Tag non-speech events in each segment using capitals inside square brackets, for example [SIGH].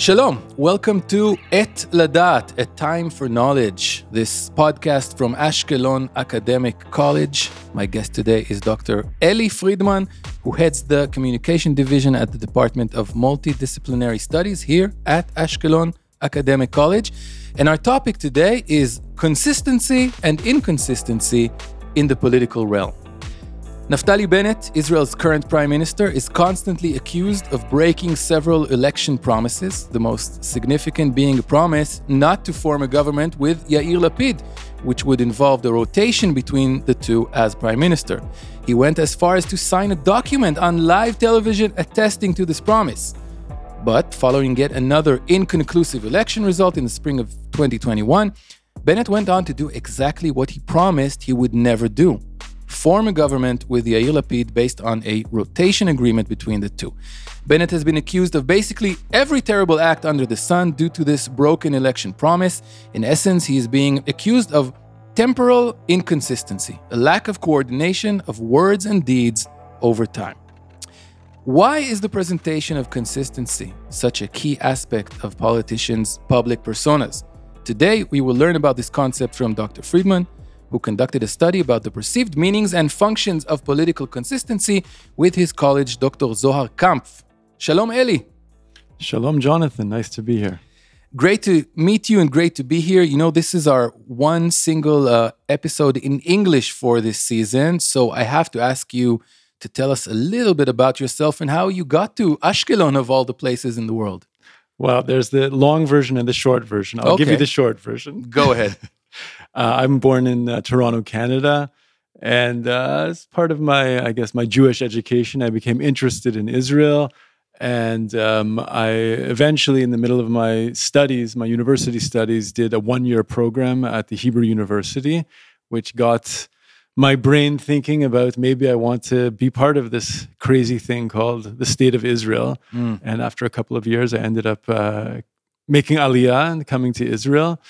Shalom, welcome to Ett Ladaat, A Time for Knowledge, this podcast from Ashkelon Academic College. My guest today is Dr. Elie Friedman, who heads the Communication Division at the Department of Multidisciplinary Studies here at Ashkelon Academic College. And our topic today is consistency and inconsistency in the political realm. Naftali Bennett, Israel's current prime minister, is constantly accused of breaking several election promises, the most significant being a promise not to form a government with Yair Lapid, which would involve the rotation between the two as prime minister. He went as far as to sign a document on live television attesting to this promise. But following yet another inconclusive election result in the spring of 2021, Bennett went on to do exactly what he promised he would never do form a government with Yair Lapid based on a rotation agreement between the two. Bennett has been accused of basically every terrible act under the sun due to this broken election promise. In essence, he is being accused of temporal inconsistency, a lack of coordination of words and deeds over time. Why is the presentation of consistency such a key aspect of politicians' public personas? Today, we will learn about this concept from Dr. Friedman, who conducted a study about the perceived meanings and functions of political consistency with his colleague, Dr. Zohar Kampf. Shalom, Elie. Shalom, Jonathan. Nice to be here. Great to meet you and great to be here. You know, this is our one single uh, episode in English for this season. So I have to ask you to tell us a little bit about yourself and how you got to Ashkelon, of all the places in the world. Well, there's the long version and the short version. I'll okay. give you the short version. Go ahead. [LAUGHS] Uh, I'm born in uh, Toronto, Canada. And uh, as part of my, I guess, my Jewish education, I became interested in Israel. And um, I eventually, in the middle of my studies, my university studies, did a one year program at the Hebrew University, which got my brain thinking about maybe I want to be part of this crazy thing called the State of Israel. Mm. And after a couple of years, I ended up uh, making Aliyah and coming to Israel.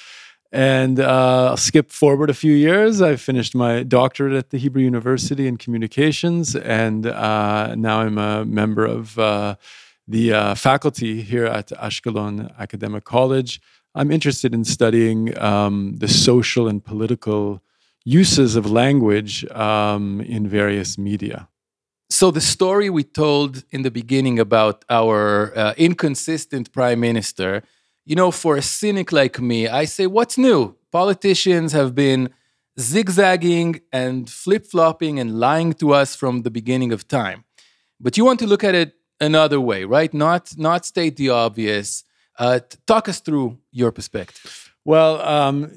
And uh, I'll skip forward a few years. I finished my doctorate at the Hebrew University in communications, and uh, now I'm a member of uh, the uh, faculty here at Ashkelon Academic College. I'm interested in studying um, the social and political uses of language um, in various media. So, the story we told in the beginning about our uh, inconsistent prime minister you know, for a cynic like me, I say, what's new? Politicians have been zigzagging and flip flopping and lying to us from the beginning of time. But you want to look at it another way, right? Not, not state the obvious. Uh, talk us through your perspective. Well, um,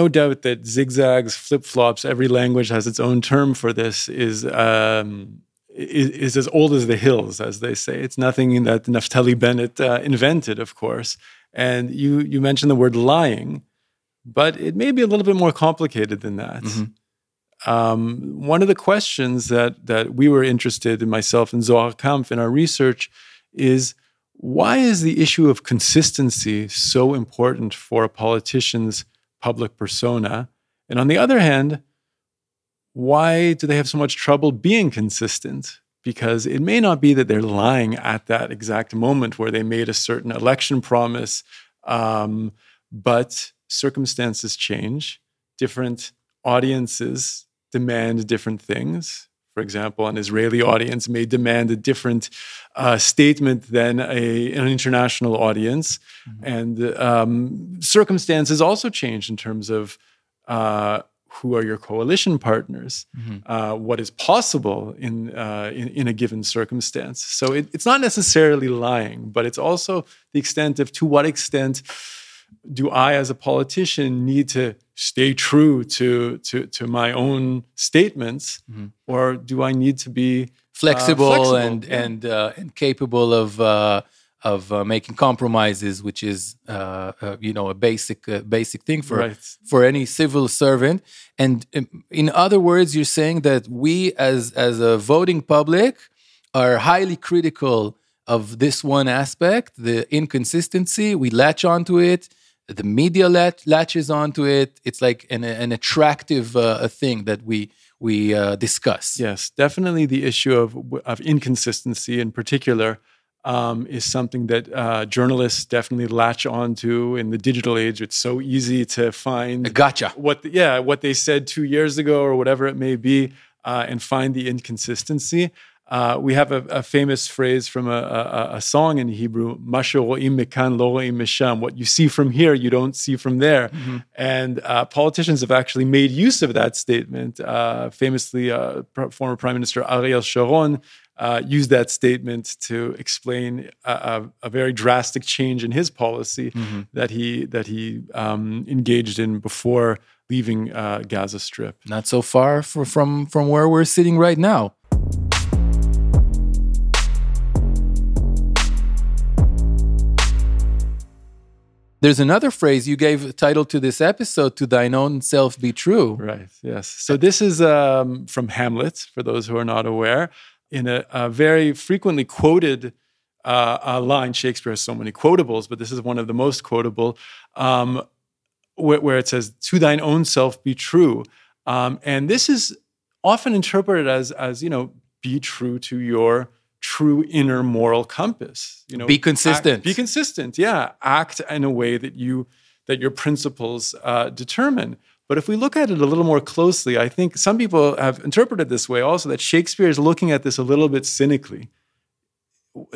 no doubt that zigzags, flip flops, every language has its own term for this, is, um, is, is, as old as the hills, as they say. It's nothing that Naftali Bennett uh, invented, of course. And you you mentioned the word lying, but it may be a little bit more complicated than that. Mm-hmm. Um, one of the questions that that we were interested in, myself and Zohar Kampf, in our research, is why is the issue of consistency so important for a politician's public persona? And on the other hand, why do they have so much trouble being consistent? Because it may not be that they're lying at that exact moment where they made a certain election promise, um, but circumstances change. Different audiences demand different things. For example, an Israeli audience may demand a different uh, statement than a, an international audience. Mm-hmm. And um, circumstances also change in terms of uh, who are your coalition partners, mm-hmm. uh, what is possible in, uh, in, in a given circumstance. So it, it's not necessarily lying, but it's also the extent of to what extent do I, as a politician, need to stay true to to to my own statements, mm-hmm. or do I need to be flexible, uh, flexible and yeah. and uh, and capable of uh, of uh, making compromises, which is uh, uh, you know a basic uh, basic thing for right. for any civil servant. And um, in other words, you're saying that we as as a voting public are highly critical of this one aspect, the inconsistency. We latch onto it. The media latch, latches onto it. It's like an, an attractive uh, thing that we we uh, discuss. Yes, definitely the issue of of inconsistency in particular um, is something that uh, journalists definitely latch onto in the digital age. It's so easy to find gotcha. what the, yeah what they said two years ago or whatever it may be, uh, and find the inconsistency. Uh, we have a, a, famous phrase from a, a, a song in Hebrew, mekan lo misham. What you see from here, you don't see from there. Mm-hmm. And uh, politicians have actually made use of that statement. Uh, famously, uh, former Prime Minister Ariel Sharon uh, used that statement to explain a, a, very drastic change in his policy mm-hmm. that he that he um, engaged in before leaving uh, Gaza Strip. Not so far for, from from where we're sitting right now. There's another phrase you gave title to this episode, "To thine own self be true." Right. Yes. So this is um, from Hamlet, for those who are not aware, in a, a very frequently quoted uh, line. Shakespeare has so many quotables, but this is one of the most quotable, um, where, where, it says, "To thine own self be true," um, and this is often interpreted as, as you know, be true to your true inner moral compass. You know, be consistent. Act, be consistent. Yeah, act in a way that you that your principles uh, determine. But if we look at it a little more closely, I think some people have interpreted this way also that Shakespeare is looking at this a little bit cynically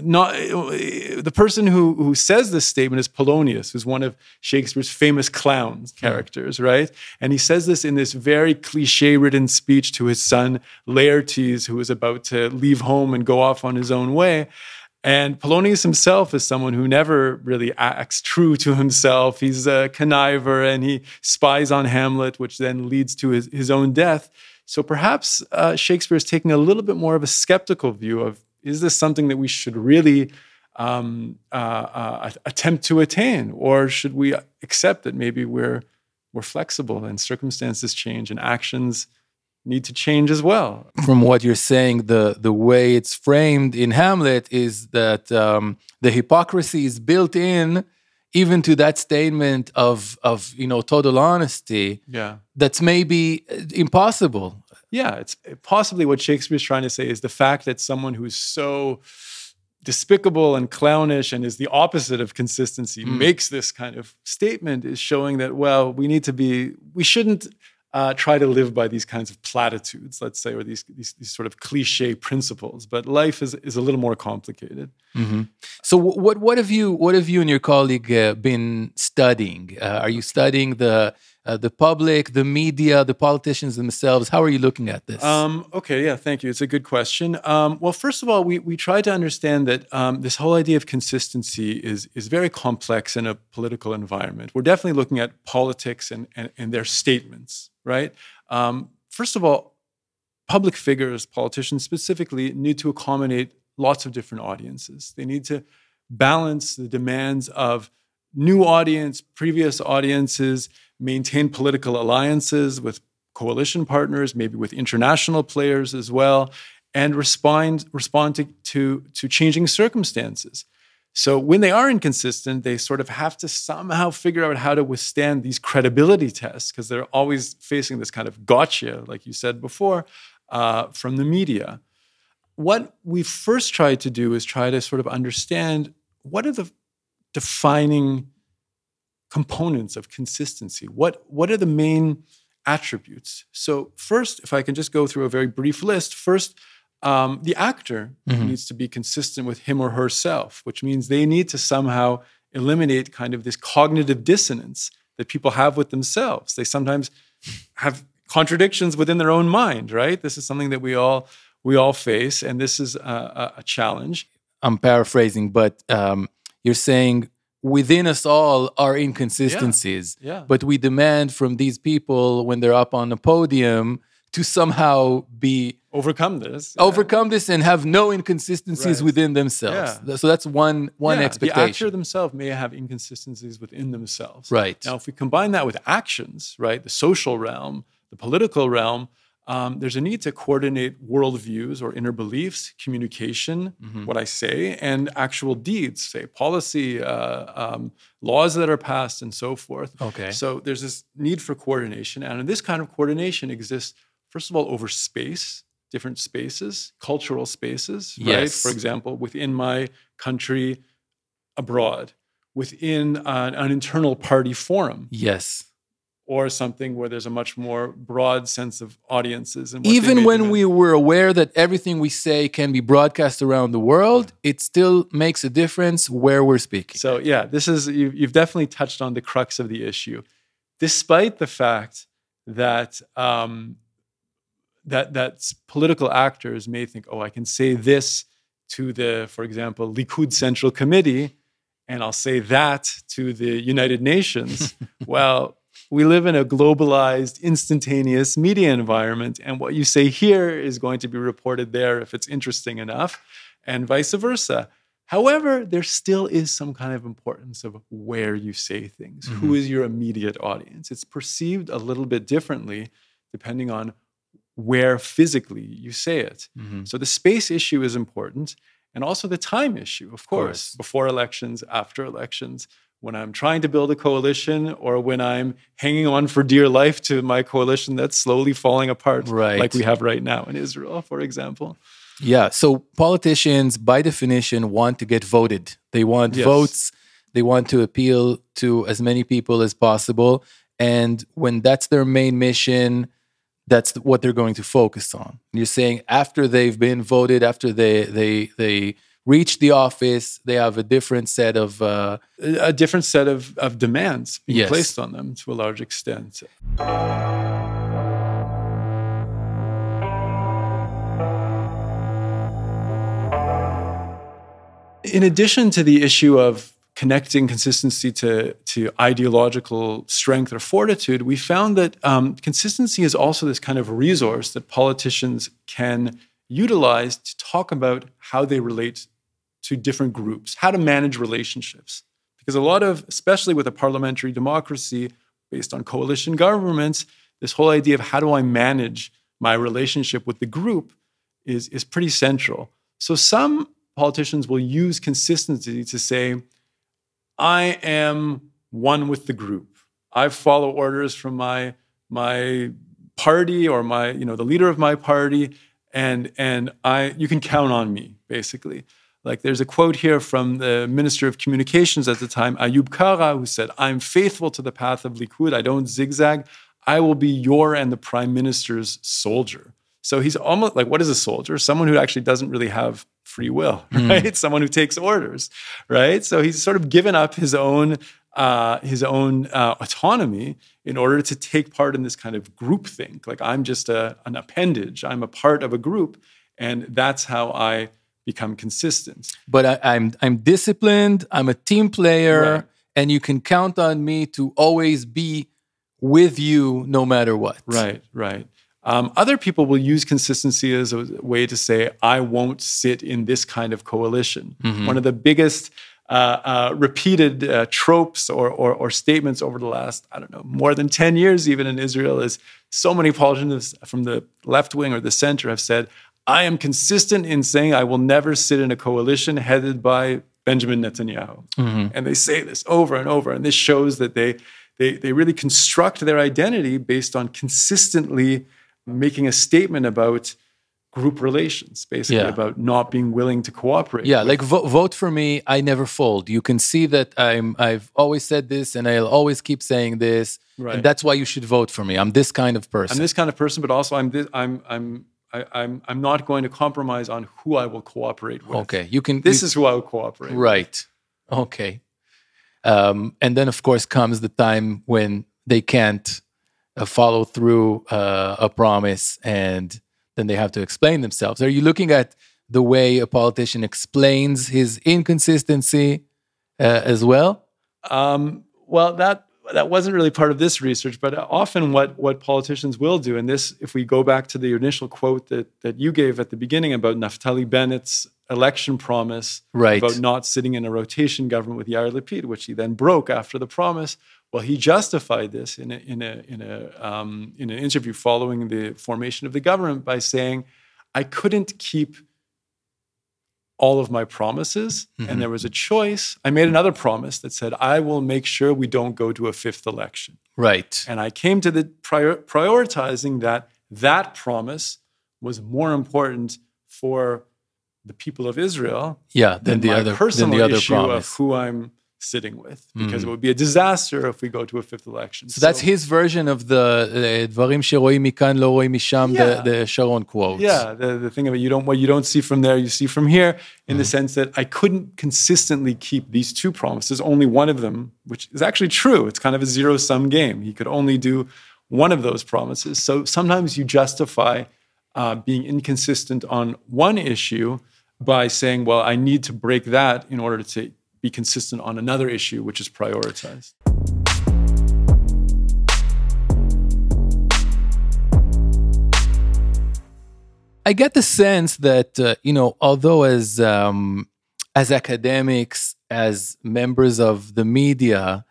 not the person who who says this statement is Polonius, who's one of Shakespeare's famous clowns characters, mm. right? And he says this in this very cliche-ridden speech to his son Laertes, who is about to leave home and go off on his own way. And Polonius himself is someone who never really acts true to himself. He's a conniver and he spies on Hamlet, which then leads to his, his own death. So perhaps uh, Shakespeare is taking a little bit more of a skeptical view of is this something that we should really um, uh, uh, attempt to attain, or should we accept that maybe we're we're flexible and circumstances change and actions need to change as well? From what you're saying, the the way it's framed in Hamlet is that um, the hypocrisy is built in even to that statement of of you know total honesty yeah. that's maybe impossible yeah, it's possibly what Shakespeare's trying to say is the fact that someone who's so despicable and clownish and is the opposite of consistency mm. makes this kind of statement is showing that well we need to be we shouldn't uh, try to live by these kinds of platitudes let's say or these, these, these sort of cliche principles but life is, is a little more complicated mm-hmm. so what what have you what have you and your colleague uh, been studying uh, are you studying the uh, the public, the media, the politicians themselves? How are you looking at this? Um, okay, yeah, thank you. It's a good question. Um, well, first of all, we, we try to understand that um, this whole idea of consistency is, is very complex in a political environment. We're definitely looking at politics and, and, and their statements, right? Um, first of all, public figures, politicians specifically, need to accommodate lots of different audiences. They need to balance the demands of new audience, previous audiences, maintain political alliances with coalition partners, maybe with international players as well, and respond respond to, to, to changing circumstances. So when they are inconsistent, they sort of have to somehow figure out how to withstand these credibility tests because they're always facing this kind of gotcha, like you said before, uh, from the media. What we first tried to do is try to sort of understand what are the defining components of consistency? What, what are the main attributes? So, first, if I can just go through a very brief list, first, um, the actor mm-hmm. needs to be consistent with him or herself, which means they need to somehow eliminate kind of this cognitive dissonance that people have with themselves. They sometimes have contradictions within their own mind, right? This is something that we all we all face, and this is a, a challenge. I'm paraphrasing, but um, you're saying within us all are inconsistencies. Yeah, yeah. But we demand from these people when they're up on the podium to somehow be overcome this yeah. overcome this and have no inconsistencies right. within themselves yeah. so that's one one yeah, expectation the actor themselves may have inconsistencies within themselves right now if we combine that with actions right the social realm the political realm um, there's a need to coordinate worldviews or inner beliefs, communication, mm-hmm. what I say, and actual deeds, say policy, uh, um, laws that are passed, and so forth. Okay. So there's this need for coordination, and this kind of coordination exists first of all over space. different spaces, cultural spaces, right? For example, within my country, abroad, within an, an internal party forum, Yes. Or something where there's a much more broad sense of audiences. And Even when we were aware that everything we say can be broadcast around the world, it still makes a difference where we're speaking. So yeah, this is you, you've definitely touched on the crux of the issue, despite the fact that um, that that political actors may think, oh, I can say this to the, for example, Likud Central Committee, and I'll say that to the United Nations. [LAUGHS] well, we live in a globalized, instantaneous media environment, and what you say here is going to be reported there if it's interesting enough, and vice versa. However, there still is some kind of importance of where you say things. Who is your immediate audience? It's perceived a little bit differently depending on where physically you say it. Mhm. So the space issue is important, and also the time issue, of course, course. before elections, after elections. When I'm trying to build a coalition, or when I'm hanging on for dear life to my coalition that's slowly falling apart, Right. like we have right now in Israel, for example. Yeah. So politicians, by definition, want to get voted. They want Yes. votes. They want to appeal to as many people as possible. And when that's their main mission, that's what they're going to focus on. You're saying after they've been voted, after they they they reach the office, they have a different set of uh, a different set of, of demands being Yes. placed on them to a large extent. In addition to the issue of connecting consistency to, to ideological strength or fortitude, we found that um, consistency is also this kind of resource that politicians can utilize to talk about how they relate to different groups, how to manage relationships. Because a lot of, especially with a parliamentary democracy based on coalition governments, this whole idea of how do I manage my relationship with the group is, is pretty central. So some politicians will use consistency to say, I am one with the group. I follow orders from my my party or my you know the leader of my party, and and I you can count on me basically. Like there's a quote here from the Minister of Communications at the time, Ayub Kara, who said, "I'm faithful to the path of Likud. I don't zigzag. I will be your and the Prime Minister's soldier." So he's almost like what is a soldier? Someone who actually doesn't really have free will, [LAUGHS] hmm. right? Someone who takes orders, right? So he's sort of given up his own uh, his own uh, autonomy in order to take part in this kind of group think. Like I'm just a, an appendage. I'm a part of a group, and that's how I become consistent. but I, I'm I'm disciplined. I'm a team player, Right. and you can count on me to always be with you no matter what. Right, right. Um, other people will use consistency as a way to say, I won't sit in this kind of coalition. One of the biggest uh, uh, repeated uh, tropes or, or, or statements over the last, I don't know, more than 10 years, even in Israel, is so many politicians from the left wing or the center have said, I am consistent in saying I will never sit in a coalition headed by Benjamin Netanyahu. And they say this over and over. And this shows that they, they, they really construct their identity based on consistently making a statement about group relations, basically Yeah. about not being willing to cooperate. Yeah, with- like vo- vote for me. I never fold. You can see that I'm. I've always said this, and I'll always keep saying this. Right. And that's why you should vote for me. I'm this kind of person. I'm this kind of person, but also I'm this, I'm I'm I, I'm I'm not going to compromise on who I will cooperate with. okay, you can. This you- is who I will cooperate. with. right. Okay. Um, and then, of course, comes the time when they can't uh, follow through uh, a promise, and then they have to explain themselves. Are you looking at the way a politician explains his inconsistency uh, as well? Um, well, that that wasn't really part of this research, but often what what politicians will do, and this, if we go back to the initial quote that that you gave at the beginning about Naftali Bennett's election promise Right. about not sitting in a rotation government with Yair Lapid, which he then broke after the promise. Well, he justified this in a in a in a um, in an interview following the formation of the government by saying, "I couldn't keep." all of my promises and there was a choice i made another promise that said i will make sure we don't go to a fifth election Right. and i came to the prior, prioritizing that that promise was more important for the people of Israel yeah than than the other than the other issue promise of who I'm sitting with, because it would be a disaster if we go to a fifth election. so that's his version of the uh, דברים שרואים מכאן לא רואים משם Yeah. the, the Sharon quotes Yeah, the, the thing of it, you don't what you don't see from there, you see from here, in the sense that I couldn't consistently keep these two promises. Only one of them, which is actually true. It's kind of a zero sum game. He could only do one of those promises. So sometimes you justify uh, being inconsistent on one issue by saying, "Well, I need to break that in order to be consistent on another issue, which is prioritized." I get the sense that uh, you know, although as um, as academics, as members of the media,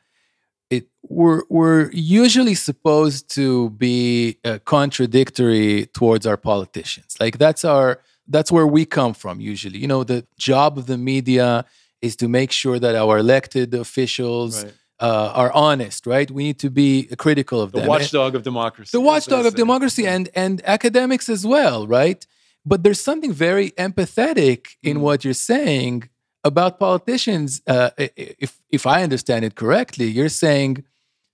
it we're we're usually supposed to be uh, contradictory towards our politicians. Like that's our that's where we come from. Usually, you know, the job of the media is to make sure that our elected officials. Right. Uh, are honest, right? We need to be critical of The them. watchdog of democracy. the watchdog of democracy and and academics as well right but there's something very empathetic in Mm. what you're saying about politicians uh, if if i understand it correctly you're saying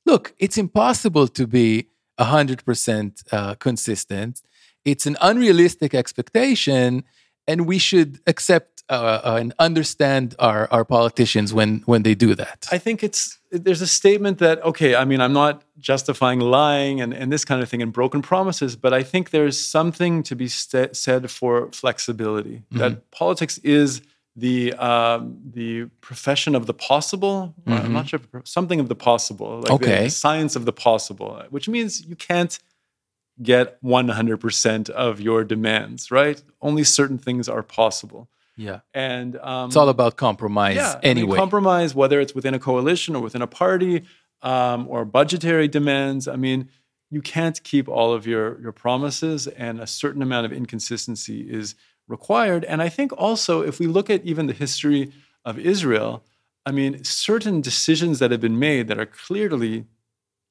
look it's impossible to be 100% uh, consistent it's an unrealistic expectation and we should accept uh, and understand our, our politicians when when they do that I think it's there's a statement that okay, I mean, I'm not justifying lying and, and this kind of thing and broken promises, but I think there's something to be sta- said for flexibility. That politics is the um, the profession of the possible. Uh, I'm not sure something of the possible, like Okay. the science of the possible, which means you can't get 100% of your demands, right? Only certain things are possible. Yeah And um, it's all about compromise yeah, I mean, anyway compromise, whether it's within a coalition or within a party um, or budgetary demands. I mean, you can't keep all of your your promises, and a certain amount of inconsistency is required. And I think also, if we look at even the history of Israel, I mean, certain decisions that have been made that are clearly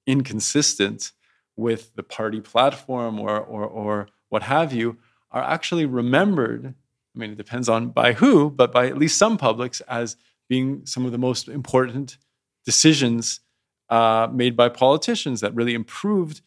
inconsistent with the party platform or or, or what have you are actually remembered I mean, it depends on by who, but by at least some publics as being some of the most important decisions uh, made by politicians that really improved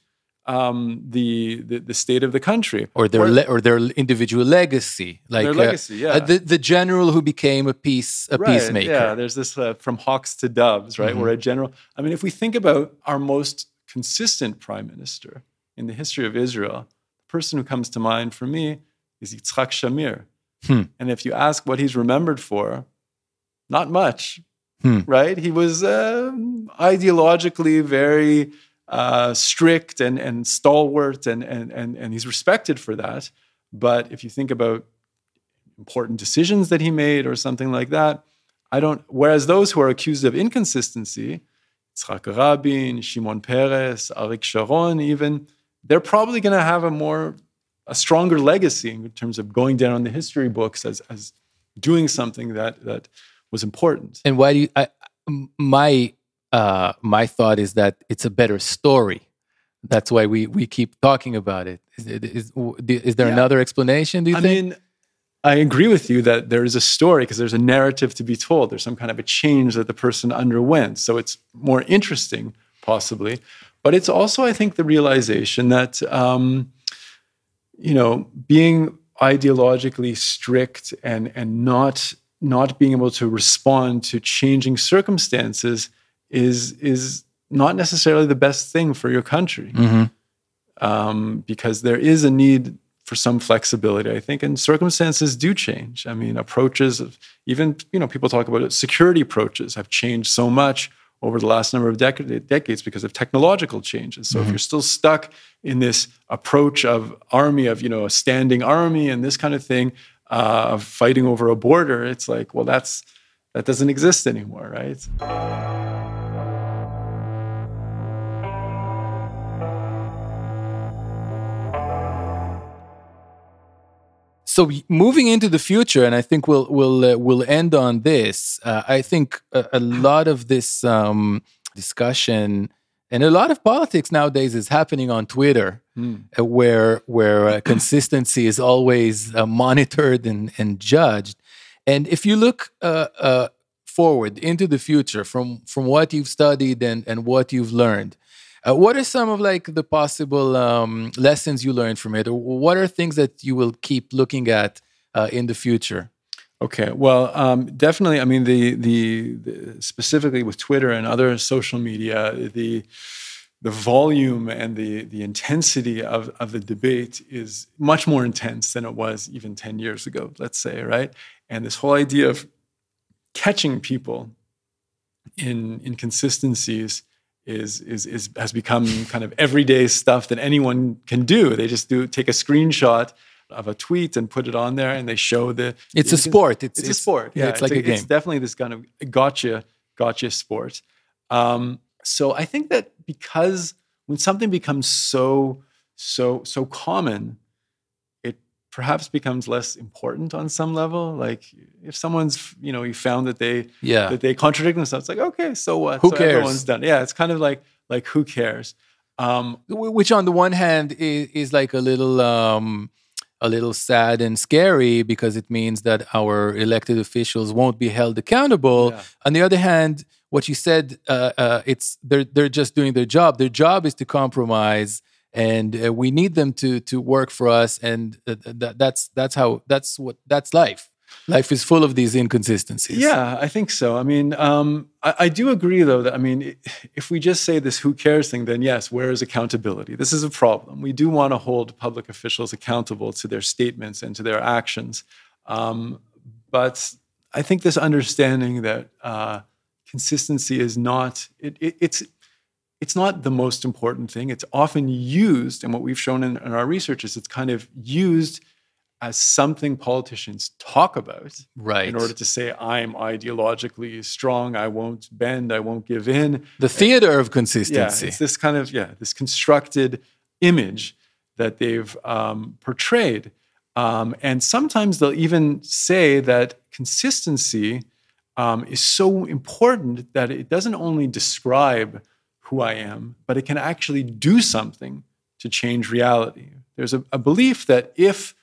um, the, the the state of the country or their le- or their individual legacy, like Their uh, yeah. uh, the the general who became a peace a Right, peacemaker. Yeah, there's this uh, from hawks to doves, right? Where a general. I mean, if we think about our most consistent prime minister in the history of Israel, the person who comes to mind for me is Yitzhak Shamir. Hmm. And if you ask what he's remembered for, not much, Hmm. right? He was um, ideologically very uh, strict and, and stalwart, and, and, and, and he's respected for that. But if you think about important decisions that he made or something like that, I don't. Whereas those who are accused of inconsistency, Yitzhak Rabin, Shimon Peres, Arik Sharon, even, they're probably going to have a more, a stronger legacy in terms of going down in the history books as, as doing something that, that was important. And why do you? I, my uh, my thought is that it's a better story. That's why we we keep talking about it. Is, is, is there Yeah. another explanation? Do you I think? mean, I agree with you that there is a story because there's a narrative to be told. There's some kind of a change that the person underwent. So it's more interesting, possibly. But it's also, I think, the realization that, um, you know, being ideologically strict and, and not, not being able to respond to changing circumstances is, is not necessarily the best thing for your country Mhm. um, because there is a need for some flexibility, I think, and circumstances do change. I mean, approaches, of, even you know, people talk about it. Security approaches have changed so much over the last number of dec- decades because of technological changes. So if you're still stuck in this approach of army, of you know, a standing army and this kind of thing, uh, of fighting over a border, it's like, well, that's that doesn't exist anymore, right? So moving into the future, and I think we'll we'll uh, we'll end on this. Uh, I think a, a lot of this um, discussion And a lot of politics nowadays is happening on Twitter, Mm. uh, where where uh, [COUGHS] consistency is always uh, monitored and, and judged. And if you look uh, uh, forward into the future from from what you've studied and and what you've learned, uh, what are some of like the possible um, lessons you learned from it, or what are things that you will keep looking at uh, in the future? Okay, well, um, definitely. I mean, the, the the specifically with Twitter and other social media, the the volume and the the intensity of of the debate is much more intense than it was even ten years ago. Let's say, right? And this whole idea of catching people in inconsistencies is is is has become kind of everyday stuff that anyone can do. They just do take a screenshot of a tweet and put it on there, and they show the. It's a sport. It's, It's, a sport. Yeah, it's like a, game. It's definitely this kind of gotcha gotcha sport. Um, so I think that because when something becomes so so so common, perhaps becomes less important on some level. Like if someone's you know you found that they yeah. that they contradict themselves, it's like okay, so what? Who so cares? Everyone's done. Yeah, it's kind of like like who cares? Um, which on the one hand is, is like a little um a little sad and scary because it means that our elected officials won't be held accountable Yeah. on the other hand what you said uh, uh, it's they're they're just doing their job their job is to compromise and uh, we need them to to work for us and uh, th- that's that's how that's what that's life life is full of these inconsistencies Yeah, I think so. I mean, um, I, I do agree, though, that I mean, if we just say this who cares thing, then yes, where is accountability? This is a problem. We do want to hold public officials accountable to their statements and to their actions. Um, but I think this understanding that uh, consistency is not, it, it, it's, it's not the most important thing. It's often used, and what we've shown in, in our research is it's kind of used as something politicians talk about right. in order to say I'm ideologically strong, I won't bend, I won't give in. the theater of Yeah, consistency it's this kind of yeah, this constructed image that they've um, portrayed, um, and sometimes they'll even say that consistency um, is so important that it doesn't only describe who I am, but it can actually do something to change reality. There's a, a belief that if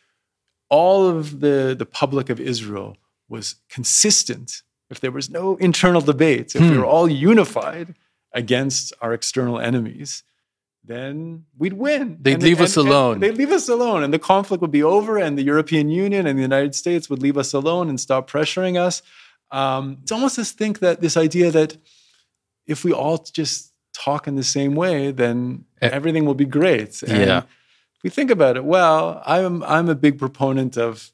all of the, the public of Israel was consistent, if there was no internal debates, if we Hmm. were all unified against our external enemies, then we'd win. They'd And- leave and- us and alone. They'd leave us alone, and the conflict would be over, and the European Union and the United States would leave us alone and stop pressuring us. Um, it's almost this think that this idea that if we all just talk in the same way, then Eh, everything will be great. And yeah. if we think about it, well, I'm I'm a big proponent of,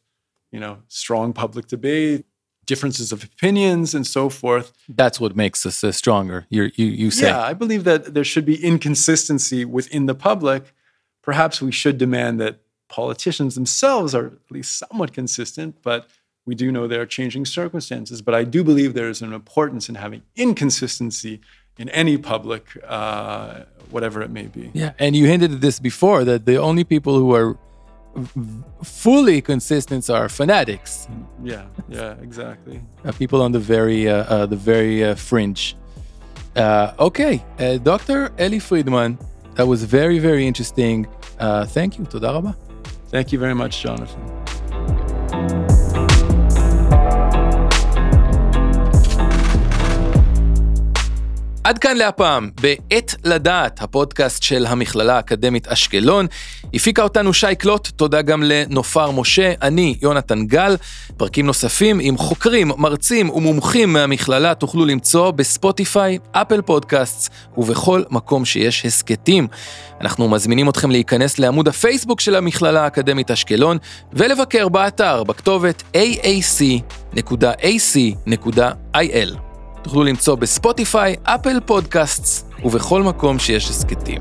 you know, strong public debate, differences of opinions, and so forth. that's what makes us uh, stronger You're, you you say Yeah, I believe that there should be inconsistency within the public. Perhaps we should demand that politicians themselves are at least somewhat consistent, but we do know there are changing circumstances. But I do believe there is an importance in having inconsistency in any public, uh, whatever it may be. Yeah, and you hinted at this before that the only people who are fully consistent are fanatics. Yeah, yeah, exactly. Uh, people on the very, uh, uh, the very uh, fringe. Uh, okay, uh, Dr. Elie Friedman, that was very, very interesting. thank you. Toda Thank you very much, Jonathan. עד כאן להפעם, בעת לדעת, הפודקאסט של המכללה האקדמית אשקלון. הפיקה אותנו שי קלוט, תודה גם לנופר משה, אני יונתן גל. פרקים נוספים עם חוקרים, מרצים ומומחים מהמכללה תוכלו למצוא בספוטיפיי, אפל פודקאסט ובכל מקום שיש הסכתים. אנחנו מזמינים אתכם להיכנס לעמוד הפייסבוק של המכללה האקדמית אשקלון ולבקר באתר בכתובת aac.ac.il. תוכלו למצוא בספוטיפיי, אפל פודקאסטס ובכל מקום שיש הסכתים.